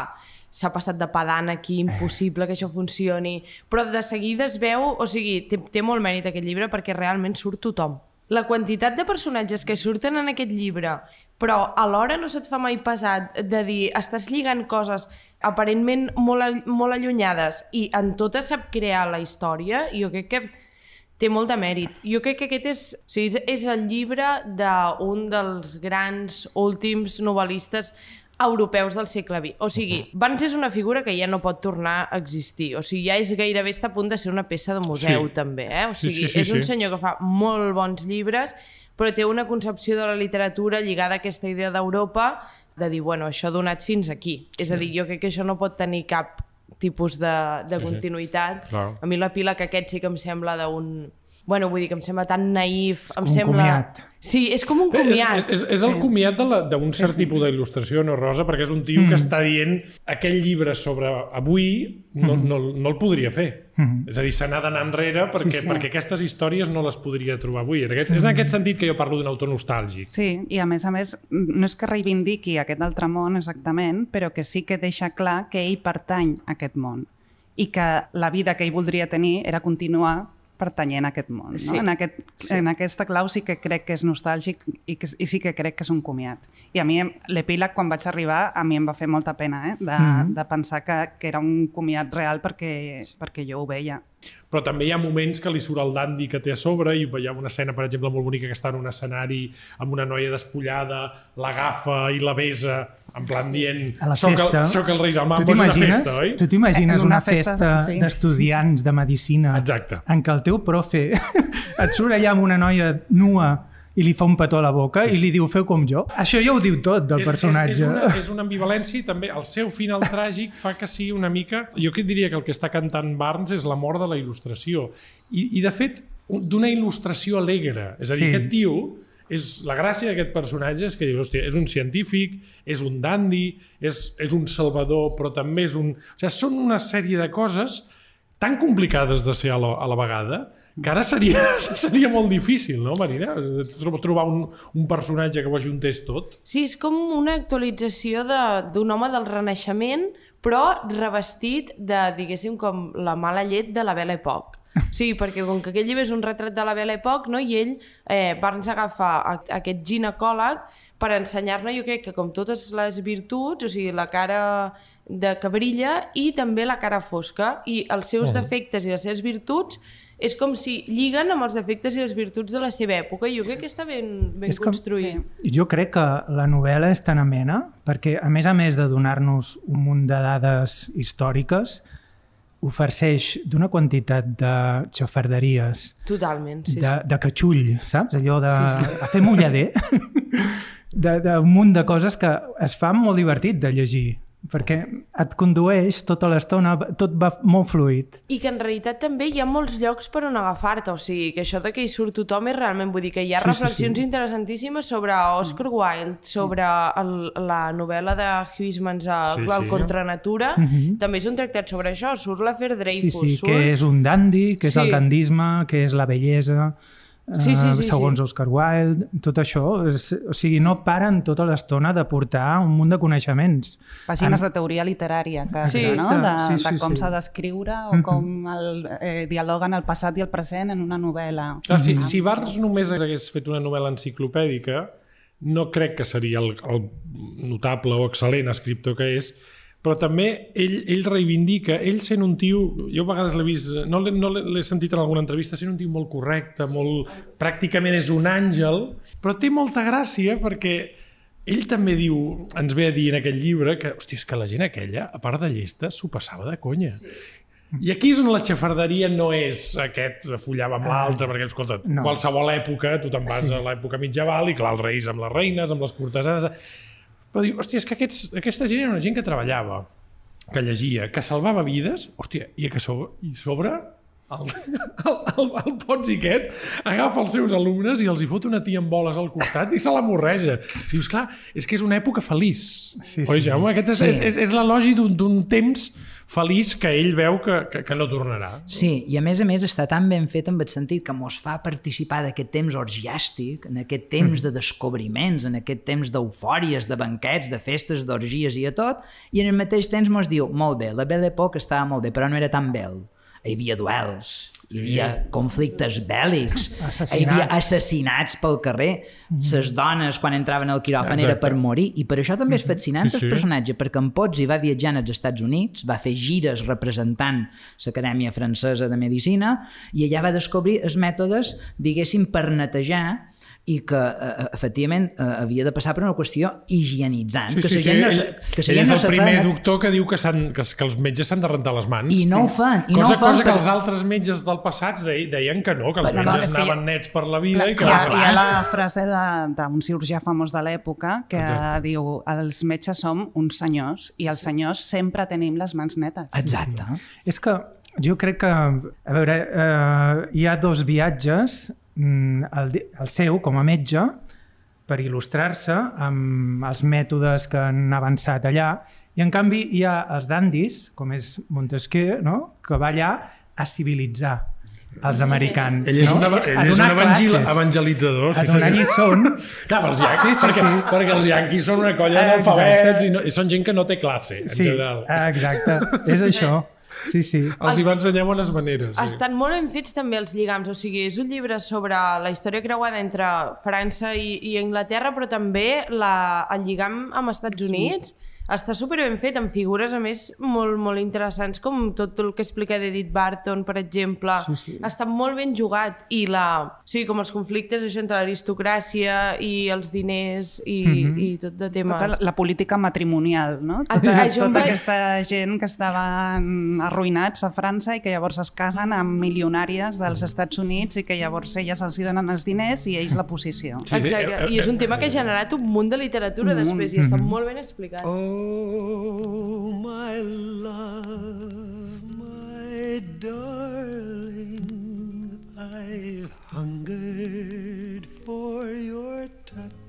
s'ha passat de pedant aquí, impossible que això funcioni, però de seguida es veu, o sigui, té, té molt mèrit aquest llibre perquè realment surt tothom. La quantitat de personatges que surten en aquest llibre, però alhora no se't fa mai pesat de dir, estàs lligant coses aparentment molt, molt allunyades i en totes sap crear la història, jo crec que té molt de mèrit. Jo crec que aquest és, o sigui, és, és el llibre d'un dels grans últims novel·listes europeus del segle XX. O sigui, Barnes és una figura que ja no pot tornar a existir. O sigui, ja és gairebé està a punt de ser una peça de museu,
Sí.
també. Eh? O
Sí,
sigui,
sí, sí,
és un
sí.
senyor que fa molt bons llibres, però té una concepció de la literatura lligada a aquesta idea d'Europa de dir, bueno, això ha donat fins aquí. És a dir, jo crec que això no pot tenir cap tipus de, de
Sí, sí.
continuïtat.
Clar.
A mi l'epíleg aquest sí que em sembla d'un... Bueno, vull dir que em sembla tan naïf.
És
em sembla...
comiat.
Sí, és com un comiat.
És, és, és el comiat de la- d'un cert tipus d'il·lustració, no, Rosa? Perquè és un tio que està dient aquell llibre sobre avui no, no, no el podria fer. És a dir, se n'ha d'anar enrere perquè,
sí.
perquè aquestes històries no les podria trobar avui. En aquest, És en aquest sentit que jo parlo d'un autor nostàlgic.
Sí, i a més a més, no és que reivindiqui aquest altre món exactament, però que sí que deixa clar que ell pertany a aquest món i que la vida que ell voldria tenir era continuar pertanyent a aquest món. No?
Sí.
En, aquest, sí. en aquesta clau sí que crec que és nostàlgic i, que, i sí que crec que és un comiat. I a mi l'epíleg, quan vaig arribar, a mi em va fer molta pena eh? de, mm -hmm. de pensar que, que era un comiat real perquè, perquè jo ho veia.
Però també hi ha moments que li surt el dandi que té a sobre i hi ha una escena, per exemple, molt bonica que està en un escenari amb una noia despullada, l'agafa i la besa, en plan dient
A la
soc
festa.
el, soc el rei del mambo, és una festa, oi?
tu t'imagines una,
una
festa,
festa, sí.
d'estudiants de medicina
Exacte.
en què el teu profe et surt allà amb una noia nua i li fa un petó a la boca i li diu feu com jo. Això ja ho diu tot del personatge.
És, és, una, és una ambivalència i també el seu final tràgic fa que sigui una mica... Jo que diria que el que està cantant Barnes és la mort de la il·lustració. I, i de fet, un- d'una il·lustració alegre. És a dir,
Sí.
sí. aquest tio és la gràcia d'aquest personatge és que dius, hòstia, és un científic, és un dandy, és, és un salvador, però també és un... O sigui, són una sèrie de coses tan complicades de ser a la, a la vegada que ara seria, seria molt difícil, no, Marina? Tro- Trobar un, un personatge que ho ajuntés tot.
Sí, és com una actualització de- d'un home del Renaixement, però revestit de, diguéssim, com la mala llet de la Belle Époque. Sí, perquè com que aquest llibre és un retrat de la Belle Époque, no? i ell, eh, Barnes agafa aquest ginecòleg per ensenyar-ne, jo crec que com totes les virtuts, o sigui, la cara de que brilla i també la cara fosca, i els seus defectes i les seves virtuts és com si lliguen amb els defectes i les virtuts de la seva època, i jo crec que està ben, ben
És com-
construït.
sí.
Jo crec que la novel·la és tan amena perquè, a més a més de donar-nos un munt de dades històriques, ofereix d'una quantitat de xafarderies,
Totalment, sí,
de, de catxull, saps? Allò de
Sí, sí.
a fer mullader, de, de un munt de coses que es fa molt divertit de llegir, perquè et condueix tota l'estona, tot va molt fluid.
I que en realitat també hi ha molts llocs per on agafar-te, o sigui, que això de que hi surt tothom és realment, vull dir que hi ha
Sí, sí,
reflexions
sí.
interessantíssimes sobre Oscar Wilde, sobre el, la novel·la de Huysmans,
Sí,
el, el
sí.
Contra Natura,
Mhm.
també és un tractat sobre això, surt l'Afer
Sí,
Dreyfus,
sí,
surt...
que és un dandy, que és
Sí.
el dandisme, que és la bellesa,
Sí, sí,
eh,
sí,
segons
sí.
Oscar Wilde, tot això. És, o sigui, no paren tota l'estona de portar un munt de coneixements.
Pàgines de teoria literària, quasi,
Sí.
no? De,
Sí, sí,
de com
sí.
s'ha d'escriure o com el, eh, dialoguen el passat i el present en una novel·la.
Clar, si, si Barnes només hagués fet una novel·la enciclopèdica, no crec que seria el, el notable o excel·lent escriptor que és, però també ell, ell reivindica, ell sent un tio, jo a vegades l'he vist, no l'he no sentit en alguna entrevista, sent un tio molt correcte, molt, pràcticament és un àngel, però té molta gràcia perquè ell també diu, ens ve a dir en aquell llibre que, hòstia, és que la gent aquella, a part de llesta, s'ho passava de conya. Sí. I aquí és on la xafarderia no és aquest follava amb l'altre, perquè, escolta. No. qualsevol època, tu te'n vas sí. a l'època mitjaval i, clar, els reis amb les reines, amb les cortesanes... Però diu, hòstia, és que aquests, aquesta gent era una gent que treballava, que llegia, que salvava vides, hòstia, i que sobre, i sobre el, el, el, el Pons i aquest agafa els seus alumnes i els hi fot una tia amb boles al costat i se la morreja. Dius, clar, és que és una època feliç.
Sí,
Oi,
sí.
Jaume? Aquest és,
Sí.
és, és, és l'elogi d'un d'un temps feliç que ell veu que, que, que no tornarà.
Sí, i a més a més està tan ben fet en el sentit que mos fa participar d'aquest temps orgiàstic, en aquest temps de descobriments, en aquest temps d'eufòries, de banquets, de festes, d'orgies i a tot, i en el mateix temps mos diu, molt bé, la Belle Époque estava molt bé, però no era tan bel. Hi havia duels, hi havia conflictes bèl·lics,
Assassinats.
hi havia assassinats pel carrer, les dones quan entraven al quiròfan era
Exacte.
per morir, i per això també és fascinant
Sí,
el
sí.
personatge, perquè en Pozzi va viatjar als Estats Units, va fer gires representant l'Acadèmia Francesa de Medicina i allà va descobrir els mètodes, diguéssim, per netejar i que, eh, efectivament, eh, havia de passar per una qüestió higienitzant, que la gent no,
ell,
que
ell és
no
el
se
primer
fa...
doctor que diu que, que, que els metges s'han de rentar les mans.
I no ho fan, i no
cosa,
ho fan
cosa que
per-
els altres metges del passat deien, que no, que els
Però
no,
metges
que ha-
anaven nets per la vida
Clar,
i que...
hi, ha,
clar.
hi ha la frase de- d'un cirurgià famós de l'època que
Exacte.
diu els metges som uns senyors i els senyors sempre tenim les mans netes.
Exacte.
És que jo crec que, a veure, eh, hi ha dos viatges, el, de- el seu com a metge, per il·lustrar-se amb els mètodes que han avançat allà, i en canvi hi ha els dandis, com és Montesquieu, no? que va allà a civilitzar els americans.
Ell és
no?
un, eva-
A
ell és un evangel
classes,
evangelitzador.
a donar lliçons.
Clar, els yanquis,
Sí, sí,
perquè,
sí.
perquè els yanquis són una colla d'alfabets i, no, i són gent que no té classe, en
Sí,
general.
exacte, és això. Sí, sí.
Els hi va ensenyar bones maneres. Sí.
Estan molt ben fets també els lligams, o sigui, és un llibre sobre la història creuada entre França i, i Anglaterra, però també la, el lligam amb Estats Units està super ben fet, amb figures, a més, molt, molt interessants, com tot el que explica d'Edith Barton, per exemple.
Sí, sí.
Està molt ben jugat. I la, o sigui, com els conflictes això entre l'aristocràcia i els diners i, i tot de temes.
Tota la, la política matrimonial, no?
Ah,
Tota,
em
tota
va-
aquesta gent que estaven arruïnats a França i que llavors es casen amb milionàries dels Estats Units i que llavors elles els hi donen els diners i ells la posició.
Sí, sí,
Exacte, i és un tema que ha generat un munt de literatura
Un munt.
després i està molt ben explicat.
Oh, my love, my darling, I've hungered for your touch.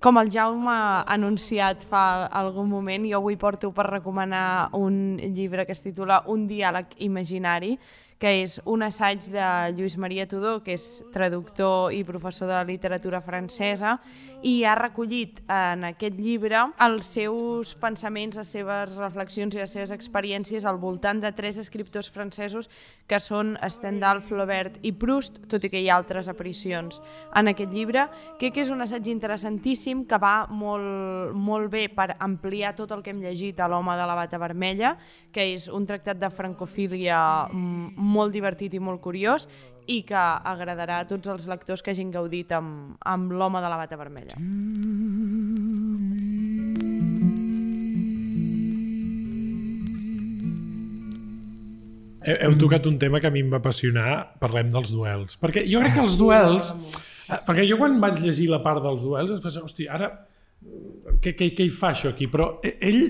Com el Jaume ha anunciat fa algun moment, jo avui porto per recomanar un llibre que es titula Un diàleg imaginari, que és un assaig de Lluís Maria Tudor, que és traductor i professor de literatura francesa, i ha recollit en aquest llibre els seus pensaments, les seves reflexions i les seves experiències al voltant de tres escriptors francesos que són Stendhal, Flaubert i Proust, tot i que hi ha altres aparicions en aquest llibre. Crec que és un assaig interessantíssim que va molt, molt bé per ampliar tot el que hem llegit a l'home de la bata vermella, que és un tractat de francofília molt divertit i molt curiós i que agradarà a tots els lectors que hagin gaudit amb, amb l'home de la bata vermella.
Heu, tocat un tema que a mi em va apassionar, parlem dels duels. Perquè jo crec que els duels... eh, Perquè jo quan vaig llegir la part dels duels, es pensava, hosti, ara què, què, què hi fa això aquí? Però e- ell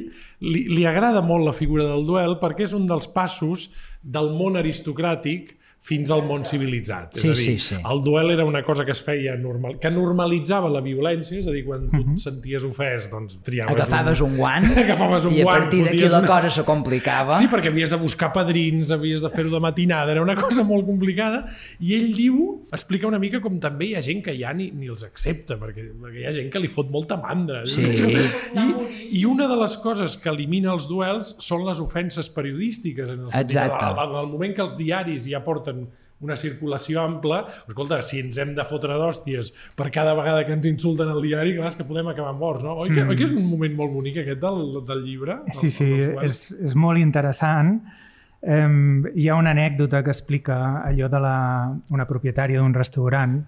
li, li agrada molt la figura del duel perquè és un dels passos del món aristocràtic fins al món civilitzat.
Sí,
és a dir,
sí, sí.
el duel era una cosa que es feia normal, que normalitzava la violència, és a dir, quan tu et senties ofès, doncs triaves
Mhm. Agafaves un guant
Agafaves un
i a
guant,
partir d'aquí la cosa se complicava.
Sí, perquè havies de buscar padrins, havies de fer-ho de matinada, era una cosa molt complicada, i ell diu, explica una mica com també hi ha gent que ja ni, ni els accepta, perquè, perquè hi ha gent que li fot molta mandra.
Sí.
I, I una de les coses que elimina els duels són les ofenses periodístiques, en el
Exacte.
que en el moment que els diaris ja porten una circulació ampla, escolta, si ens hem de fotre d'hòsties per cada vegada que ens insulten al diari, clar, és que podem acabar morts, no? Oi que, mm. oi que és un moment molt bonic aquest del, del llibre?
Sí,
El-
sí,
el
és, és molt interessant. Um, hi ha una anècdota que explica allò de la, una propietària d'un restaurant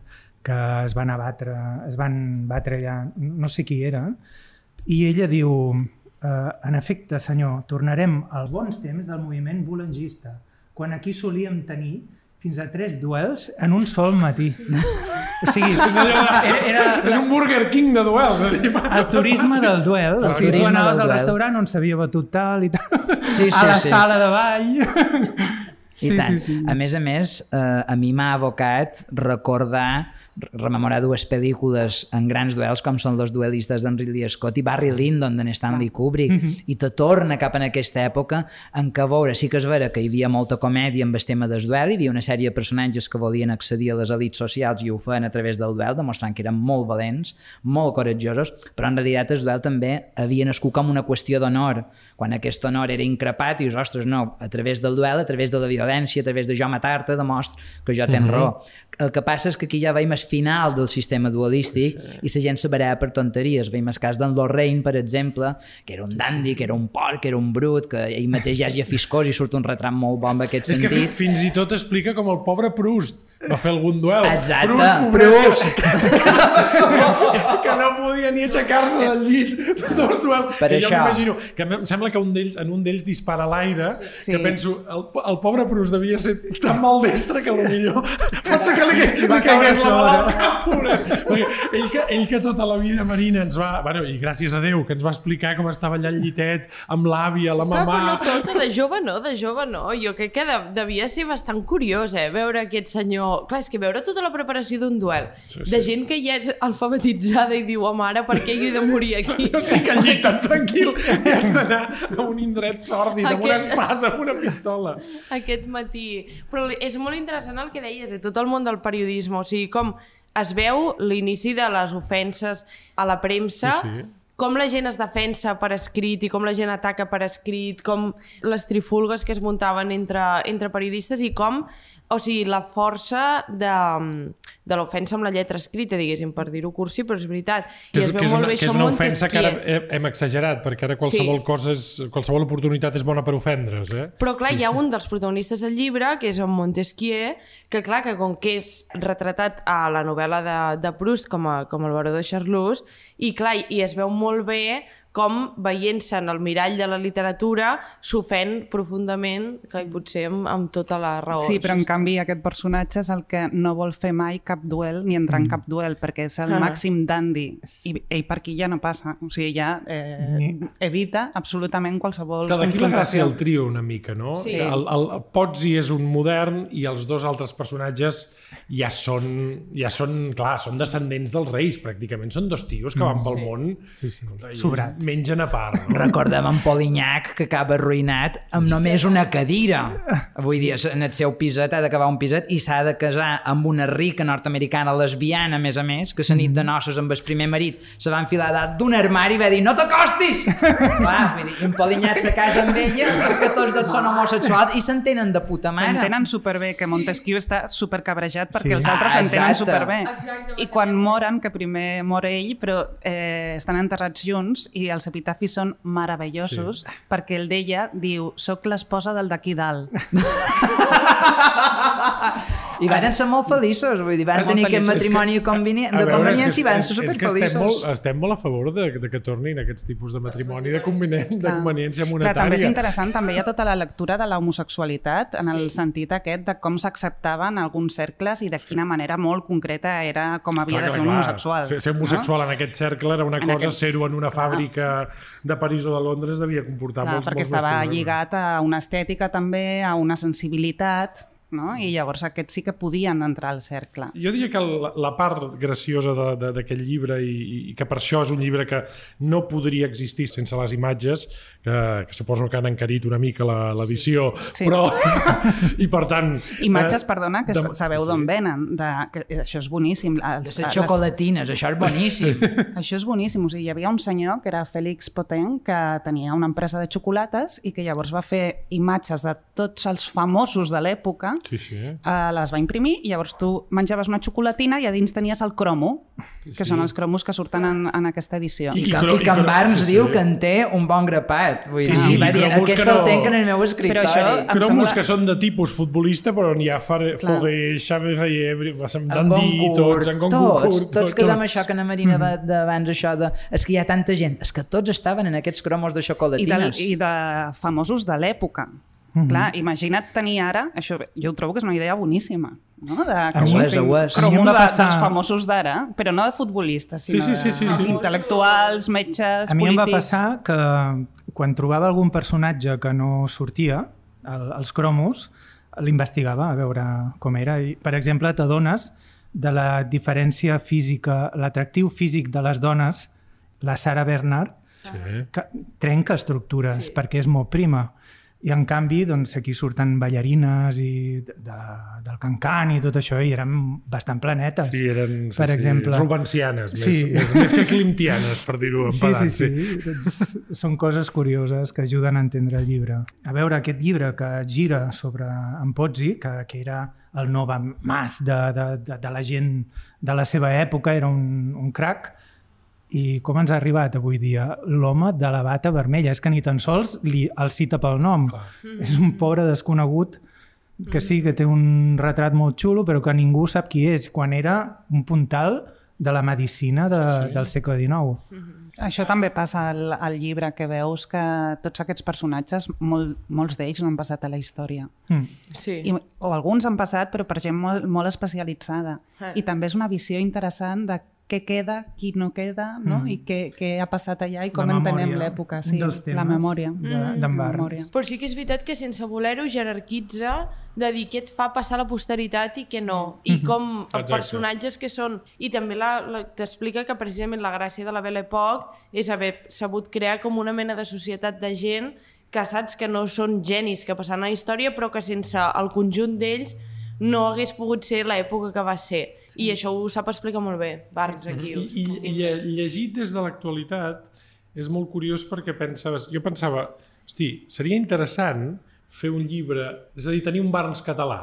que es van abatre, es van batre ja, no sé qui era, i ella diu, uh, en efecte, senyor, tornarem als bons temps del moviment bolangista, quan aquí solíem tenir fins a tres duels en un sol matí. O sigui,
És, allò de,
era, era,
és un Burger King de duels. És a dir,
el turisme del duel.
El
O sigui, tu anaves al restaurant on s'havia batut tal i tal,
Sí, sí,
a la
sí.
sala de ball.
I tant. A més a més, eh, a mi m'ha abocat recordar rememorar dues pel·lícules en grans duels com són Los duelistes d'en Ridley Scott i Barry Lyndon d'en Stanley Kubrick i te torna cap en aquesta època en què veure, sí que és vera que hi havia molta comèdia amb el tema del duel, hi havia una sèrie de personatges que volien accedir a les elites socials i ho feien a través del duel, demostrant que eren molt valents, molt coratjosos, però en realitat el duel també havia nascut com una qüestió d'honor, quan aquest honor era increpat i dius, ostres, no, a través del duel, a través de la violència, a través de jo matar-te, demostra que jo tens raó. El que passa és que aquí ja veiem el final del sistema dualístic sí. i la gent se barà per tonteries. Veiem el cas d'en Lorraine, per exemple, que era un dandy, que era un porc, que era un brut, que ell mateix ja és fiscós i surt un retrat molt bon en aquest
És que fi-
sentit.
fins i tot explica com el pobre Proust va fer algun duel.
Exacte,
pobret,
Proust.
que, que no podia ni aixecar-se del llit. Dos duels.
Per
I jo
això.
m'imagino que em sembla que un d'ells en un d'ells dispara a l'aire,
Sí.
que penso, el, el pobre Proust devia ser tan maldestre que millor pot ser que li, li
caure
caigués la bala al cap, pobret. Ell que, ell que tota la vida Marina ens va... Bueno, I gràcies a Déu, que ens va explicar com estava allà al llitet amb l'àvia, la mamà...
però no tota, de jove no, de jove no. Jo crec que de, devia ser bastant curiós, eh, veure aquest senyor... Clar, és que veure tota la preparació d'un duel,
Sí,
de
sí.
gent que ja és alfabetitzada i diu, home, ara per què jo he de morir aquí?
Jo estic al llit tan tranquil i haig d'anar a un indret sòrdid, amb una
Aquest-
espasa, amb una pistola.
aquest matí. Però és molt interessant el que deies, de tot el món del periodisme, o sigui, com es veu l'inici de les ofenses a la premsa,
Sí, sí.
com la gent es defensa per escrit i com la gent ataca per escrit, com les trifulgues que es muntaven entre, entre periodistes i com, o sigui, la força de, de l'ofensa amb la lletra escrita, diguéssim, per dir-ho cursi, però és veritat.
Que
I
és,
es
que
veu
és
molt
una,
bé
que és una ofensa que ara hem, hem exagerat, perquè ara qualsevol,
Sí.
cosa és, qualsevol oportunitat és bona per ofendre's, eh?
Però clar, hi ha un dels protagonistes del llibre, que és en Montesquieu, que clar, que com que és retratat a la novel·la de, de Proust com, a, com el baró de Charlus, i clar, i es veu molt bé com veient-se en el mirall de la literatura s'ofèn profundament, clar, i potser amb, amb tota la raó.
Sí, però en canvi aquest personatge és el que no vol fer mai cap duel ni entrar en cap duel, perquè és el
Ah.
màxim dandy. I ell per aquí ja no passa. O sigui, ja eh, evita absolutament qualsevol
Que d'aquí la gràcia
confrontació.
del trio una mica, no?
Sí.
El, el Pozzi és un modern i els dos altres personatges ja són, ja són, clar, són descendents dels reis, pràcticament. Són dos tios que van pel món
Sí, sí.
escolta,
Sobrats.
mengen a part. No?
Recordem en Polignac que acaba arruïnat amb només una cadira. Vull dir, en el seu piset ha d'acabar un piset i s'ha de casar amb una rica nord-americana lesbiana, a més a més, que la nit de noces amb el primer marit se va enfilar dalt d'un armari i va dir no t'acostis! Clar, vull dir, en Polignac se casa amb ella perquè tots dos són homosexuals i s'entenen de puta mare.
S'entenen superbé, que Montesquieu està supercabrejat perquè
Sí.
els altres
Ah,
s'entenen superbé.
Exacte,
I quan moren, que primer mor ell, però eh, estan enterrats junts i els epitafis són meravellosos sí. perquè el d'ella diu soc l'esposa del d'aquí dalt.
I van ser molt feliços, vull dir, van tenir aquest matrimoni conveni...
A
de conveniència i van ser
és que estem
superfeliços.
molt, estem molt a favor de, de que tornin aquests tipus de matrimoni de, convenient, de
Clar.
conveniència
Clar,
monetària.
també és interessant, també hi ha tota la lectura de la homosexualitat en el sentit aquest de com s'acceptaven alguns cercles i de quina manera molt concreta era com havia de ser un homosexual.
Ser, ser homosexual en aquest cercle era una
En
cosa,
aquest-
ser-ho en una fàbrica de París o de Londres devia comportar
Clar,
molts,
perquè
molts
estava lligat a una estètica també, a una sensibilitat no? i llavors aquests sí que podien entrar al cercle.
Jo diria que la, la part graciosa de- de- d'aquest llibre i, i que per això és un llibre que no podria existir sense les imatges, que, que suposo que han encarit una mica la- l'edició,
Sí.
però... I per tant...
Imatges,
eh,
perdona, que
de-
sabeu
sí,
d'on
sí.
venen. De, que, això és boníssim.
De
Els,
les xocolatines, això és boníssim.
Això és boníssim. O sigui, hi havia un senyor que era Félix Poten que tenia una empresa de xocolates i que llavors va fer imatges de tots els famosos de l'època,
Sí, sí.
eh, les va imprimir i llavors tu menjaves una xocolatina i a dins tenies el cromo, que són els cromos que surten en, en aquesta edició.
I,
I
que, i que en
i cro-
Barnes
sí, sí.
diu que en té un bon grapat. Vull
Sí,
dir,
sí,
va
i
dient,
cromos
aquest
que
el
no-
tenc en el meu escriptori.
això- Em
Cromos
sembla-
que són de tipus futbolista, però n'hi ha Fare-. Foguer, Xavi Reyebre,
en
Dandí, tots, en
tots,
Goncourt,
tots quedem
tots.
això que na Marina va d'abans, això de... És que hi ha tanta gent, és que tots estaven en aquests cromos de
I de,
xocolatines.
I de famosos de l'època. Clar, imagina't tenir ara, això jo ho trobo que és una idea boníssima, no? De, que
Ho és,
cromos de,
passar-
dels famosos d'ara, però no de futbolistes, sinó
Sí, sí, sí, sí,
de
sí.
intel·lectuals, metges,
A mi em va
polítics...
passar que quan trobava algun personatge que no sortia, el, els cromos, l'investigava a veure com era. I, per exemple, t'adones de la diferència física, l'atractiu físic de les dones, la Sara Bernard,
Sí.
que trenca estructures sí. perquè és molt prima. I en canvi, doncs, aquí surten ballarines i de, de, del cancan i tot això, i eren bastant planetes.
Sí, eren sí,
per
sí,
exemple.
rubencianes, més,
Sí.
més, més que climtianes, per dir-ho en
Sí,
pedant.
sí, sí. Doncs són coses curioses que ajuden a entendre el llibre. A veure, aquest llibre que gira sobre en Pozzi, que, que era el Nova Mas de, de, de, de la gent de la seva època, era un, un crac, i com ens ha arribat avui dia? L'home de la bata vermella. És que ni tan sols li, el cita pel nom. És un pobre desconegut que sí, que té un retrat molt xulo, però que ningú sap qui és, quan era un puntal de la medicina de, sí. del segle XIX.
Això també passa al, al llibre, que veus que tots aquests personatges, molt, molts d'ells no han passat a la història.
Mm.
Sí.
I, o alguns han passat, però per gent molt, molt especialitzada.
Eh.
I també és una visió interessant de què queda, qui no queda, no? I què, què ha passat allà i com
La
entenem l'època. Sí, la memòria.
de- d'en
La
Barnes.
memòria.
Però sí que és veritat que sense voler-ho jerarquitza de dir què et fa passar a la posteritat i què no. I com els
Exacte.
personatges que són... I també t'explica que precisament la gràcia de la Belle Époque és haver sabut crear com una mena de societat de gent que saps que no són genis que passaran a la història però que sense el conjunt d'ells no hagués pogut ser l'època que va ser. Sí. I això ho sap explicar molt bé, Barnes, aquí.
I, i, i lle- llegit des de l'actualitat és molt curiós perquè pensaves, jo pensava, hosti, seria interessant fer un llibre, és a dir, tenir un Barnes català.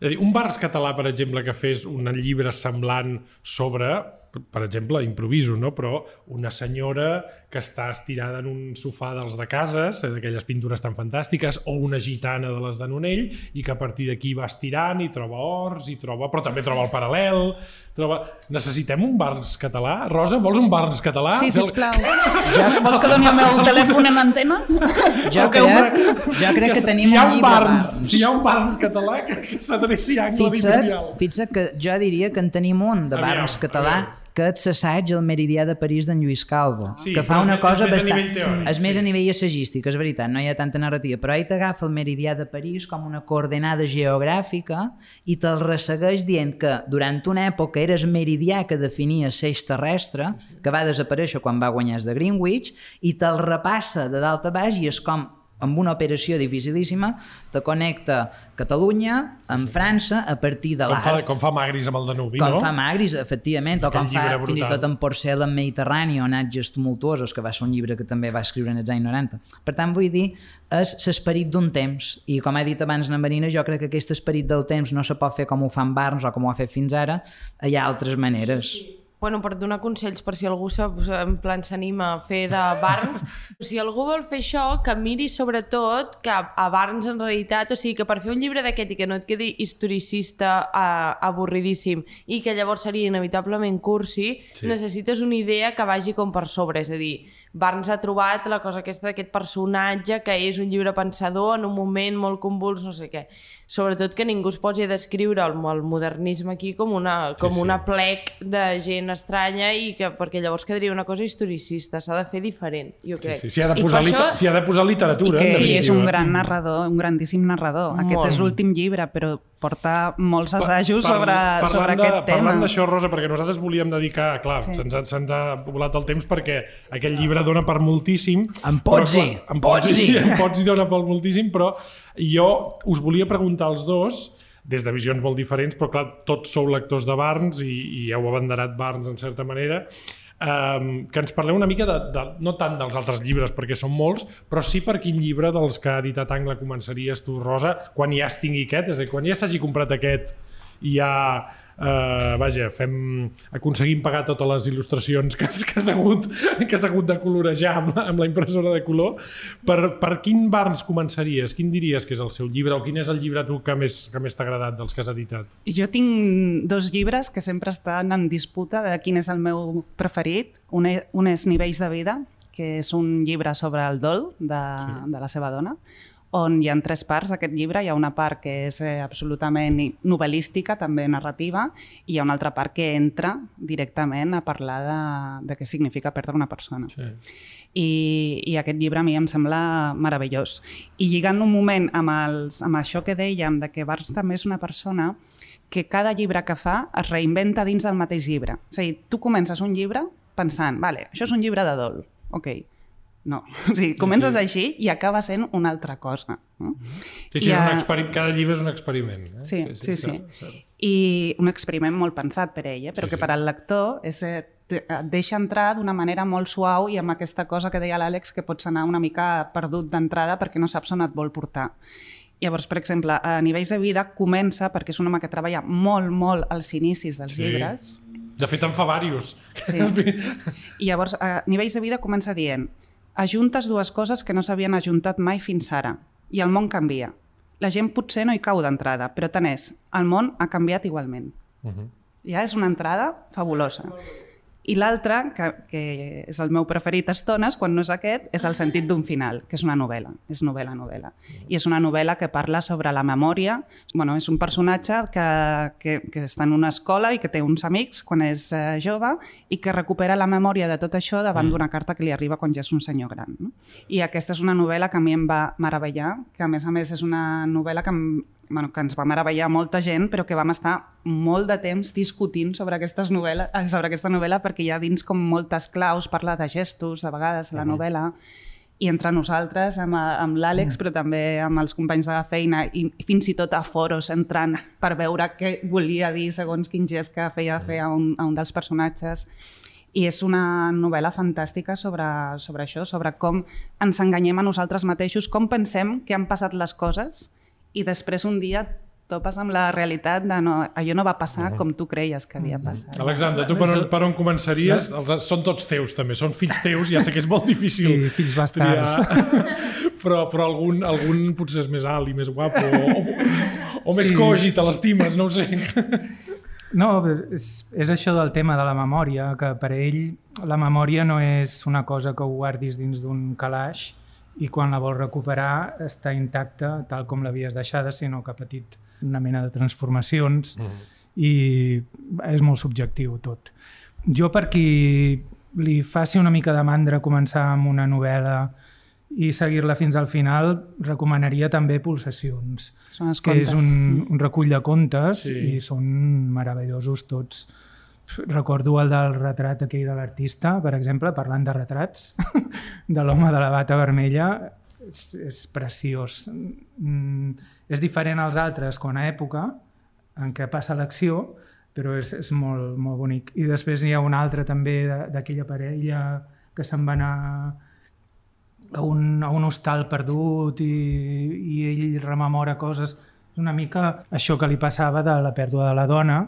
És a dir, un Barnes català, per exemple, que fes un llibre semblant sobre, per exemple, improviso, no? però una senyora que està estirada en un sofà dels de cases, eh, d'aquelles pintures tan fantàstiques, o una gitana de les de Nonell, i que a partir d'aquí va estirant i troba horts, i troba... però també troba el paral·lel, troba... Necessitem un Barnes català? Rosa, vols un Barnes català?
Sí, sisplau. Ja, Vols que doni el meu telèfon en antena?
Jo crec, jo crec que,
si
tenim
hi ha
un
un
llibre
Barnes,
Barnes.
si hi ha un Barnes català, que, que s'adreci a Angle
Fixa't,
Editorial.
fixa't que jo diria que en tenim un de
Aviam,
Barnes català
aviam.
Que és l'assaig al Meridià de París d'en Lluís Calvo,
Sí,
que fa
és
una
més-
cosa
és més
bastant...
teòric,
és més
sí.
a nivell assagístic, és veritat, no hi ha tanta narrativa, però ell t'agafa el Meridià de París com una coordenada geogràfica i te'l ressegueix dient que durant una època era el meridià que definia l'eix terrestre, que va desaparèixer quan va guanyar de Greenwich, i te'l repassa de dalt a baix i és com amb una operació dificilíssima, te connecta Catalunya amb França a partir de
Com
l'art.
com fa Magris amb el Danubi,
Com
no?
fa Magris, efectivament, o
Aquell
com fa
llibre
fins i
brutal.
tot en Porcel en Mediterrani o Natges tumultuosos, que va ser un llibre que també va escriure en els anys 90. Per tant, vull dir, és l'esperit d'un temps, i com he dit abans na Marina, jo crec que aquest esperit del temps no se pot fer com ho fan Barnes o com ho ha fet fins ara, hi ha altres maneres.
Bueno, per donar consells per si algú se, en plan s'anima a fer de Barnes, si algú vol fer això, que miri sobretot que a Barnes en realitat, o sigui, que per fer un llibre d'aquest i que no et quedi historicista uh, avorridíssim i que llavors seria inevitablement cursi, sí. necessites una idea que vagi com per sobre, és a dir, Barnes ha trobat la cosa aquesta d'aquest personatge que és un llibre pensador en un moment molt convuls, no sé què. Sobretot que ningú es posi a descriure el, el modernisme aquí com una, com
Sí,
sí,
sí.
una plec de gent estranya i que, perquè llavors quedaria una cosa historicista, s'ha de fer diferent, jo
Sí,
crec.
sí, s'hi ha, de
I
posar
això-
ha de posar literatura,
que
en
sí, és un gran narrador, un grandíssim narrador. Aquest
Molt.
és l'últim llibre, però porta molts assajos
Par-
sobre,
parlant
sobre
de,
aquest tema.
Parlant d'això, Rosa, perquè nosaltres volíem dedicar... Clar, sí. se'ns ha, se'ns ha volat el temps perquè aquest llibre dona per moltíssim.
En pots
En
pots
pots dir.
dir.
En pots dir dona per moltíssim, però jo us volia preguntar als dos des de visions molt diferents, però clar, tots sou lectors de Barnes i, i heu abanderat Barnes en certa manera, um, que ens parleu una mica de, de, no tant dels altres llibres, perquè són molts, però sí per quin llibre dels que ha editat Angle començaries tu, Rosa, quan ja es tingui aquest, és a dir, quan ja s'hagi comprat aquest i ja, eh, vaja, fem, aconseguim pagar totes les il·lustracions que, que has hagut, que has hagut de colorejar amb la, amb la impressora de color, per, per quin Barnes començaries? Quin diries que és el seu llibre o quin és el llibre tu que més, que més t'ha agradat dels que has editat?
Jo tinc dos llibres que sempre estan en disputa de quin és el meu preferit. Un és, un és Nivells de vida, que és un llibre sobre el dol de, sí. de la seva dona, on hi ha tres parts d'aquest llibre. Hi ha una part que és eh, absolutament novel·lística, també narrativa, i hi ha una altra part que entra directament a parlar de, de què significa perdre una persona.
Sí.
I, i aquest llibre a mi em sembla meravellós. I lligant un moment amb, els, amb això que dèiem, de que Barnes també és una persona que cada llibre que fa es reinventa dins del mateix llibre. És a dir, tu comences un llibre pensant, vale, això és un llibre de dol, ok. No, o sigui, comences sí, sí. així i acaba sent una altra cosa. No?
Sí, sí,
I,
és un experiment, cada llibre és un experiment. Eh?
Sí, sí, sí.
cert, cert.
I un experiment molt pensat per ell, eh? però
Sí,
sí, que
sí.
per al lector és, eh, et deixa entrar d'una manera molt suau i amb aquesta cosa que deia l'Àlex que pots anar una mica perdut d'entrada perquè no saps on et vol portar. Llavors, per exemple, a nivells de vida comença, perquè és un home que treballa molt, molt als inicis dels
Sí.
llibres,
De fet, en fa diversos.
Sí. I llavors, a nivells de vida comença dient ajuntes dues coses que no s'havien ajuntat mai fins ara i el món canvia. La gent potser no hi cau d'entrada, però tant és, el món ha canviat igualment.
Uh -huh.
Ja és una entrada fabulosa. I l'altre, que, que és el meu preferit estones, quan no és aquest, és el sentit d'un final, que és una novel·la, és novel·la-novel·la. I és una novel·la que parla sobre la memòria. Bueno, és un personatge que, que, que està en una escola i que té uns amics quan és eh, jove i que recupera la memòria de tot això davant d'una carta que li arriba quan ja és un senyor gran. No? I aquesta és una novel·la que a mi em va meravellar, que a més a més és una novel·la que em, bueno, que ens va meravellar molta gent, però que vam estar molt de temps discutint sobre, aquestes novel·la, eh, sobre aquesta novel·la perquè hi ha dins com moltes claus, parla de gestos, de vegades, a la novel·la, i entre nosaltres, amb, amb l'Àlex, però també amb els companys de la feina, i fins i tot a foros entrant per veure què volia dir segons quin gest que feia fer a un, a un dels personatges. I és una novel·la fantàstica sobre, sobre això, sobre com ens enganyem a nosaltres mateixos, com pensem que han passat les coses i després un dia topes amb la realitat de no, allò no va passar com tu creies que havia passat.
Alexandre, tu per on, per on començaries? Els, són tots teus, també. Són fills teus, ja sé que és molt difícil.
Sí, fills bastards.
però, però algun, algun potser és més alt i més guapo, o, o, o més
Sí.
coix i te l'estimes, no ho sé.
No, és, és això del tema de la memòria, que per ell la memòria no és una cosa que ho guardis dins d'un calaix i quan la vols recuperar està intacta tal com l'havies deixada, sinó que ha patit una mena de transformacions mm. i és molt subjectiu tot. Jo per qui li faci una mica de mandra començar amb una novel·la i seguir-la fins al final, recomanaria també Pulsacions, que és
contes.
un, un recull de contes
sí.
i són meravellosos tots. Recordo el del retrat aquell de l'artista, per exemple, parlant de retrats, de l'home de la bata vermella, és, és preciós. Mm, és diferent als altres quan a època en què passa l'acció, però és, és molt, molt bonic. I després hi ha un altre també d'aquella parella que se'n va anar a un, a un hostal perdut i, i ell rememora coses una mica això que li passava de la pèrdua de la dona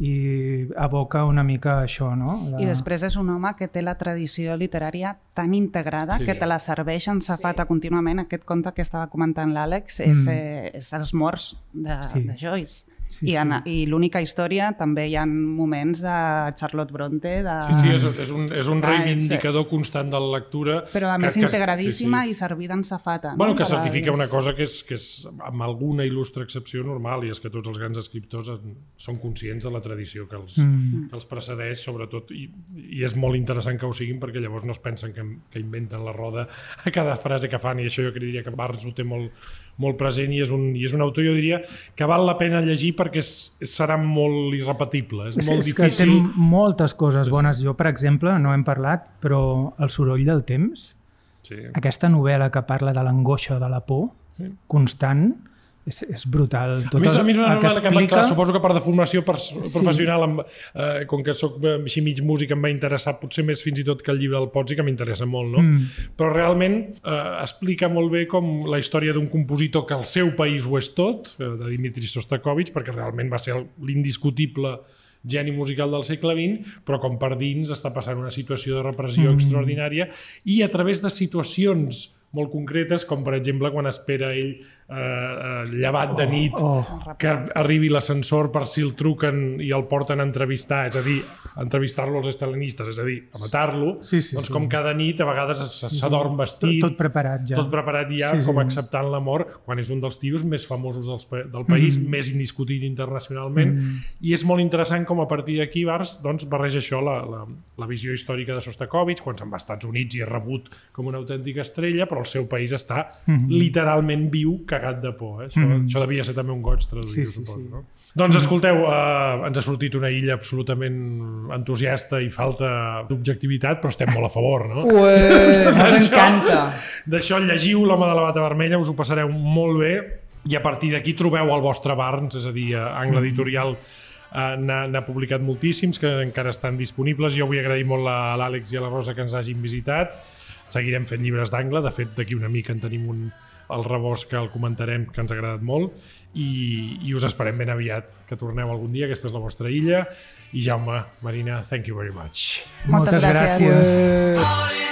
i aboca una mica això, no? La...
I després és un home que té la tradició literària tan integrada
Sí.
que te la serveix en safata sí. contínuament. Aquest conte que estava comentant l'Àlex és,
Mm.
eh, és Els morts de,
Sí.
sí. de Joyce.
Sí,
I, en,
sí.
i l'única història també hi ha moments de Charlotte Bronte, de...
Sí, sí, és, és un, és un
Ah, és-
reivindicador constant de la lectura.
però a més
que-
integradíssima
sí, sí.
i servida en safata.
Bueno,
no?
que certifica una cosa que és, que és amb alguna il·lustre excepció normal i és que tots els grans escriptors en- són conscients de la tradició que els, mm. que els precedeix, sobretot, i, i és molt interessant que ho siguin perquè llavors no es pensen que, que inventen la roda a cada frase que fan i això jo diria que Barnes ho té molt, molt present i és, un, i és un autor, jo diria, que val la pena llegir perquè és, serà molt irrepetible, és,
És,
molt
és que té
difícil...
moltes coses bones. Jo, per exemple, no hem parlat, però El soroll del temps,
Sí.
aquesta novel·la que parla de l'angoixa de la por
Sí.
constant, és, és brutal.
a més, a mi és una
el que
novel·la que,
explica...
clar, suposo que per deformació per, professional, amb, eh, com que sóc eh, així mig músic, em va interessar potser més fins i tot que el llibre del Pozzi, que m'interessa molt, no?
Mm.
Però realment eh, explica molt bé com la història d'un compositor que al seu país ho és tot, eh, de Dimitri Sostakovich, perquè realment va ser el- l'indiscutible geni musical del segle XX, però com per dins està passant una situació de repressió mm. extraordinària i a través de situacions molt concretes, com per exemple quan espera ell eh, eh, llevat de nit
Oh,
que arribi l'ascensor per si el truquen i el porten a entrevistar, és a dir, entrevistar-lo als estalinistes, és a dir, a matar-lo,
Sí, sí,
doncs
sí.
com cada nit a vegades es- s'adorm
tot,
vestit,
tot preparat ja.
tot preparat ja,
Sí, sí.
com acceptant la mort, quan és un dels tios més famosos dels, del país,
Mm.
més indiscutit internacionalment, i és molt interessant com a partir d'aquí Bars doncs, barreja això, la, la, la visió històrica de Sostakovich, quan se'n va als Estats Units i és rebut com una autèntica estrella, però el seu país està
Mm-hmm.
literalment viu, cagat de por. Eh? Això, això devia ser també un goig traduir,
Sí, sí,
suposo.
sí.
No? Doncs escolteu, eh, ens ha sortit una illa absolutament entusiasta i falta d'objectivitat, però estem molt a favor, no?
Ué, m'encanta.
D'això llegiu l'home de la bata vermella, us ho passareu molt bé i a partir d'aquí trobeu el vostre Barnes, és a dir, a Angle Editorial eh, n'ha publicat moltíssims que encara estan disponibles. Jo vull agrair molt a l'Àlex i a la Rosa que ens hagin visitat. Seguirem fent llibres d'angle, de fet d'aquí una mica en tenim un, el rebost que el comentarem, que ens ha agradat molt, i, i us esperem ben aviat que torneu algun dia, aquesta és la vostra illa. I Jaume, Marina, thank you very much.
Moltes
Moltes
gràcies.
gràcies.